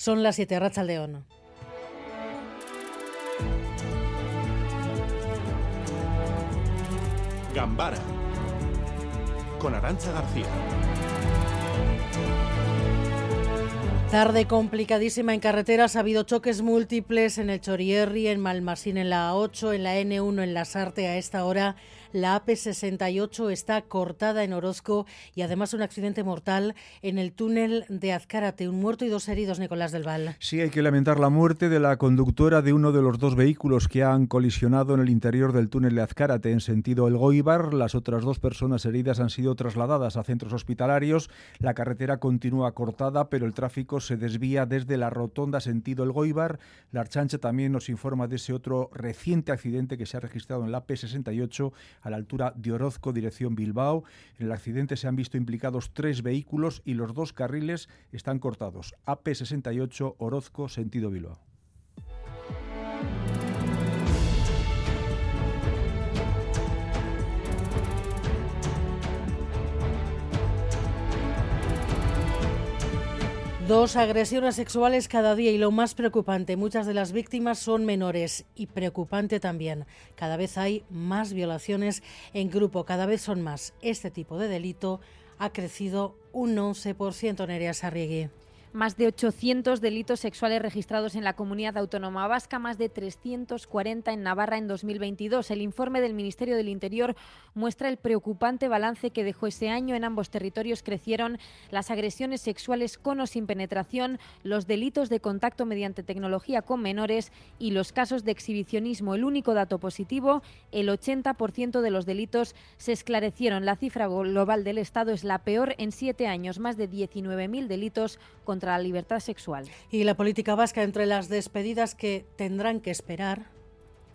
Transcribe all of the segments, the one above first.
Son las 7, Racha León. Gambara con Arancha García. Tarde complicadísima en carreteras. Ha habido choques múltiples en el Chorierri, en Malmasín en la A8, en la N1 en la Sarte a esta hora. La AP68 está cortada en Orozco y además un accidente mortal en el túnel de Azcárate. Un muerto y dos heridos, Nicolás del Val. Sí, hay que lamentar la muerte de la conductora de uno de los dos vehículos que han colisionado en el interior del túnel de Azcárate en sentido El Goibar. Las otras dos personas heridas han sido trasladadas a centros hospitalarios. La carretera continúa cortada, pero el tráfico se desvía desde la rotonda sentido El Goibar. La Archancha también nos informa de ese otro reciente accidente que se ha registrado en la P68 a la altura de Orozco, dirección Bilbao. En el accidente se han visto implicados tres vehículos y los dos carriles están cortados. AP68 Orozco, sentido Bilbao. Dos agresiones sexuales cada día y lo más preocupante, muchas de las víctimas son menores y preocupante también. Cada vez hay más violaciones en grupo, cada vez son más. Este tipo de delito ha crecido un 11% en Erea Sarriegui más de 800 delitos sexuales registrados en la comunidad autónoma vasca, más de 340 en Navarra en 2022. El informe del Ministerio del Interior muestra el preocupante balance que dejó ese año. En ambos territorios crecieron las agresiones sexuales con o sin penetración, los delitos de contacto mediante tecnología con menores y los casos de exhibicionismo. El único dato positivo, el 80% de los delitos se esclarecieron. La cifra global del Estado es la peor en siete años, más de 19.000 delitos con contra la libertad sexual. Y la política vasca entre las despedidas que tendrán que esperar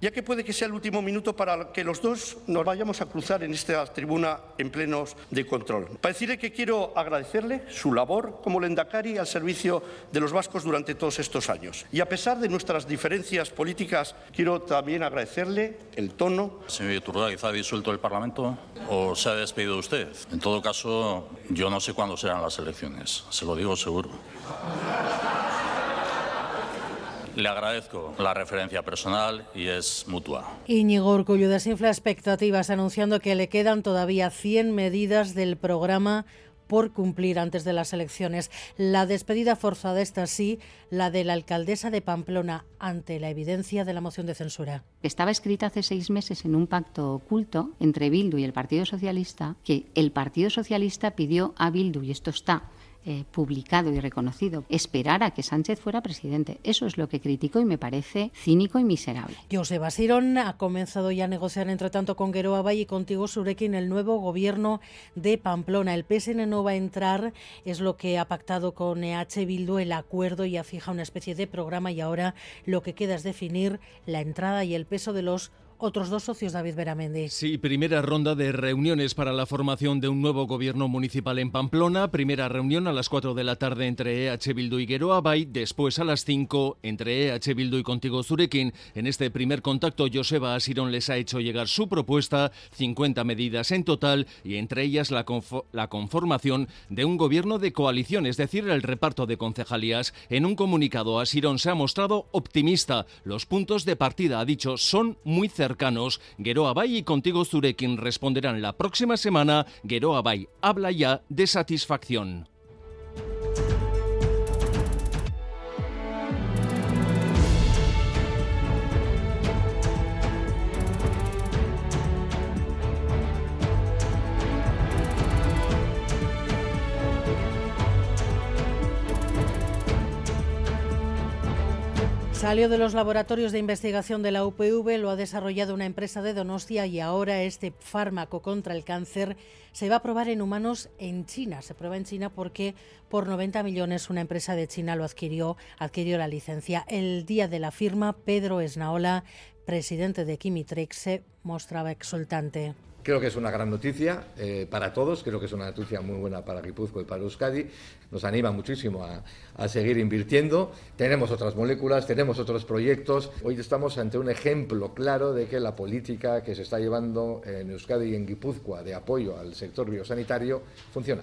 ya que puede que sea el último minuto para que los dos nos vayamos a cruzar en esta tribuna en plenos de control. Para decirle que quiero agradecerle su labor como lendakari al servicio de los vascos durante todos estos años. Y a pesar de nuestras diferencias políticas, quiero también agradecerle el tono. Señor Iturgaiz, ¿ha disuelto el Parlamento o se ha despedido usted? En todo caso, yo no sé cuándo serán las elecciones, se lo digo seguro. Le agradezco la referencia personal y es mutua. Íñigo Urcullo desinfla expectativas anunciando que le quedan todavía 100 medidas del programa por cumplir antes de las elecciones. La despedida forzada está sí, la de la alcaldesa de Pamplona ante la evidencia de la moción de censura. Estaba escrita hace seis meses en un pacto oculto entre Bildu y el Partido Socialista que el Partido Socialista pidió a Bildu, y esto está eh, publicado y reconocido, esperar a que Sánchez fuera presidente. Eso es lo que critico y me parece cínico y miserable. Joseba Sirón ha comenzado ya a negociar, entre tanto, con Geroa Bay y contigo, Surekin, el nuevo gobierno de Pamplona. El PSN no va a entrar, es lo que ha pactado con EH Bildu el acuerdo y ha fijado una especie de programa y ahora lo que queda es definir la entrada y el peso de los otros dos socios, David Beramendi. Sí, primera ronda de reuniones para la formación de un nuevo gobierno municipal en Pamplona. Primera reunión a las 4 de la tarde entre EH Bildu y Geroa Bay. Después a las 5 entre EH Bildu y Contigo Zurekin. En este primer contacto, Joseba Asirón les ha hecho llegar su propuesta, 50 medidas en total, y entre ellas la, la conformación de un gobierno de coalición, es decir, el reparto de concejalías. En un comunicado, Asirón se ha mostrado optimista. Los puntos de partida, ha dicho, son muy cercanos cercanos. Geroa y Contigo Zurekin responderán la próxima semana. Geroa Bay habla ya de satisfacción. Salió de los laboratorios de investigación de la UPV, lo ha desarrollado una empresa de Donostia y ahora este fármaco contra el cáncer se va a probar en humanos en China. Se prueba en China porque por 90 millones una empresa de China lo adquirió, adquirió la licencia. El día de la firma, Pedro Esnaola, presidente de Kimitrex, se mostraba exultante. Creo que es una gran noticia eh, para todos, creo que es una noticia muy buena para Guipúzcoa y para Euskadi, nos anima muchísimo a, a, seguir invirtiendo. Tenemos otras moléculas, tenemos otros proyectos. Hoy estamos ante un ejemplo claro de que la política que se está llevando en Euskadi y en Guipúzcoa de apoyo al sector biosanitario funciona.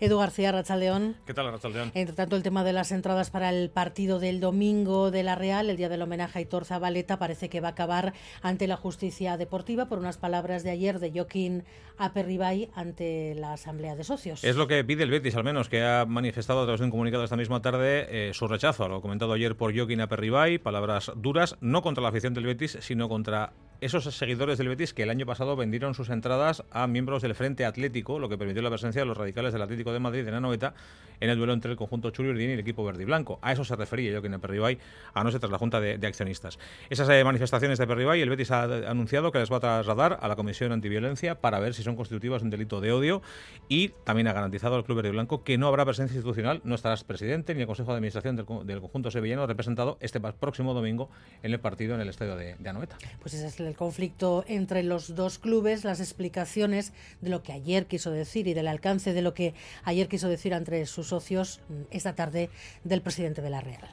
Edu García, Rachaldeón. ¿Qué tal, Rachaldeón? Entre tanto, el tema de las entradas para el partido del domingo de la Real, el día del homenaje a Hitor Zabaleta, parece que va a acabar ante la justicia deportiva por unas palabras de ayer de Joaquín Aperribay ante la Asamblea de Socios. Es lo que pide el Betis, al menos, que ha manifestado a través de un comunicado esta misma tarde eh, su rechazo a lo comentado ayer por Joaquín Aperribay, palabras duras, no contra la afición del Betis, sino contra esos seguidores del Betis que el año pasado vendieron sus entradas a miembros del Frente Atlético, lo que permitió la presencia de los radicales del Atlético de Madrid en Anoeta en el duelo entre el conjunto Churiurdini y el equipo verde y blanco. A eso se refería yo que en Perribay, anoche tras la Junta de, Accionistas. Esas eh, manifestaciones de Perribay, el Betis ha anunciado que les va a trasladar a la Comisión Antiviolencia para ver si son constitutivas un delito de odio y también ha garantizado al Club Verde y Blanco que no habrá presencia institucional, no estarás presidente ni el Consejo de Administración del, conjunto sevillano representado este próximo domingo en el partido en el estadio de, de Anoeta. Pues ese es el conflicto entre los dos clubes, las explicaciones de lo que ayer quiso decir y del alcance de lo que ayer quiso decir entre sus socios mm, esta tarde del presidente de la Real.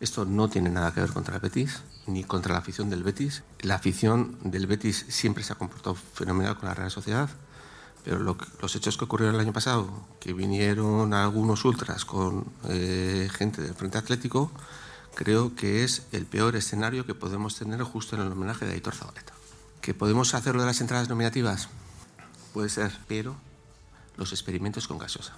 Esto no tiene nada que ver contra el Betis, ni contra la afición del Betis. La afición del Betis siempre se ha comportado fenomenal con la Real Sociedad, pero los hechos que ocurrieron el año pasado, que vinieron algunos ultras con eh, gente del Frente Atlético, creo que es el peor escenario que podemos tener justo en el homenaje de Aitor Zabaleta. ¿Que podemos hacerlo de las entradas nominativas? Puede ser, pero los experimentos con gasosa.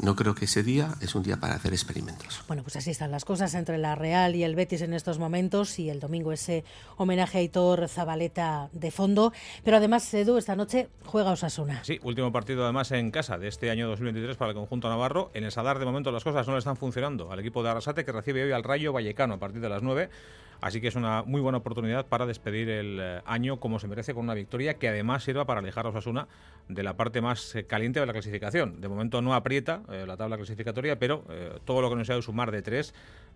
No creo que ese día es un día para hacer experimentos. Bueno, pues así están las cosas entre la Real y el Betis en estos momentos y el domingo ese homenaje a Hitor Zabaleta de fondo. Pero además, Edu, esta noche juega Osasuna. Sí, último partido además en casa de este año 2023 para el conjunto navarro. En el Sadar de momento las cosas no le están funcionando al equipo de Arrasate que recibe hoy al Rayo Vallecano a partir de las 9. Así que es una muy buena oportunidad para despedir el eh, año como se merece con una victoria que además sirva para alejar a Osasuna de la parte más eh, caliente de la clasificación. De momento no aprieta eh, la tabla clasificatoria, pero todo lo que nos sea de sumar de tres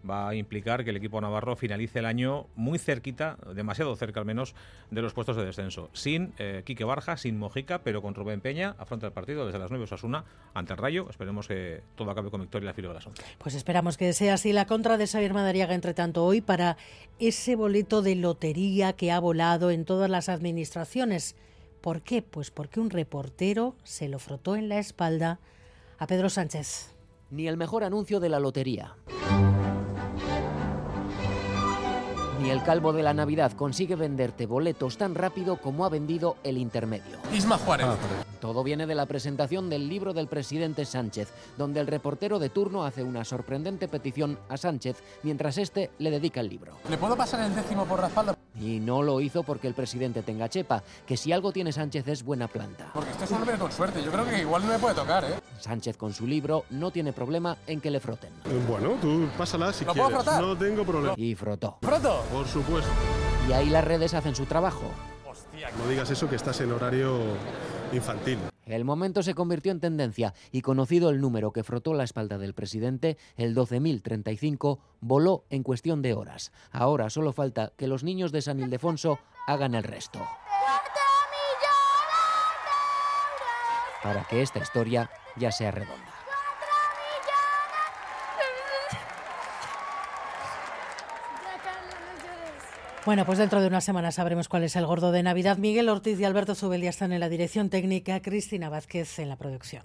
va a implicar que el equipo navarro finalice el año muy cerquita, demasiado cerca al menos, de los puestos de descenso. Sin Quique Barja, sin Mojica, pero con Rubén Peña, afronta el partido desde las 9 Osasuna ante el Rayo. Esperemos que todo acabe con victoria la filo de la Pues esperamos que sea así la contra de Xavier Madariaga, entre tanto, hoy para ese boleto de lotería que ha volado en todas las administraciones. ¿Por qué? Pues porque un reportero se lo frotó en la espalda a Pedro Sánchez. Ni el mejor anuncio de la lotería. Ni el calvo de la Navidad consigue venderte boletos tan rápido como ha vendido el intermedio. Isma Juárez. Ah, Todo viene de la presentación del libro del presidente Sánchez, donde el reportero de turno hace una sorprendente petición a Sánchez mientras este le dedica el libro. ¿Le puedo pasar el décimo por la espalda? Y no lo hizo porque el presidente tenga chepa, que si algo tiene Sánchez es buena planta. Porque este es un hombre con suerte, yo creo que igual no me puede tocar, ¿eh? Sánchez con su libro no tiene problema en que le froten. Bueno, tú pásala si ¿Lo quieres. Puedo frotar? No tengo problema. Y frotó. ¿Froto? Por supuesto. Y ahí las redes hacen su trabajo. Hostia. No digas eso que estás en horario infantil. El momento se convirtió en tendencia y conocido el número que frotó la espalda del presidente, el 12.035, voló en cuestión de horas. Ahora solo falta que los niños de San Ildefonso hagan el resto. Para que esta historia ya sea redonda. Bueno, pues dentro de una semana sabremos cuál es el gordo de Navidad. Miguel Ortiz y Alberto Zubel ya están en la dirección técnica, Cristina Vázquez en la producción.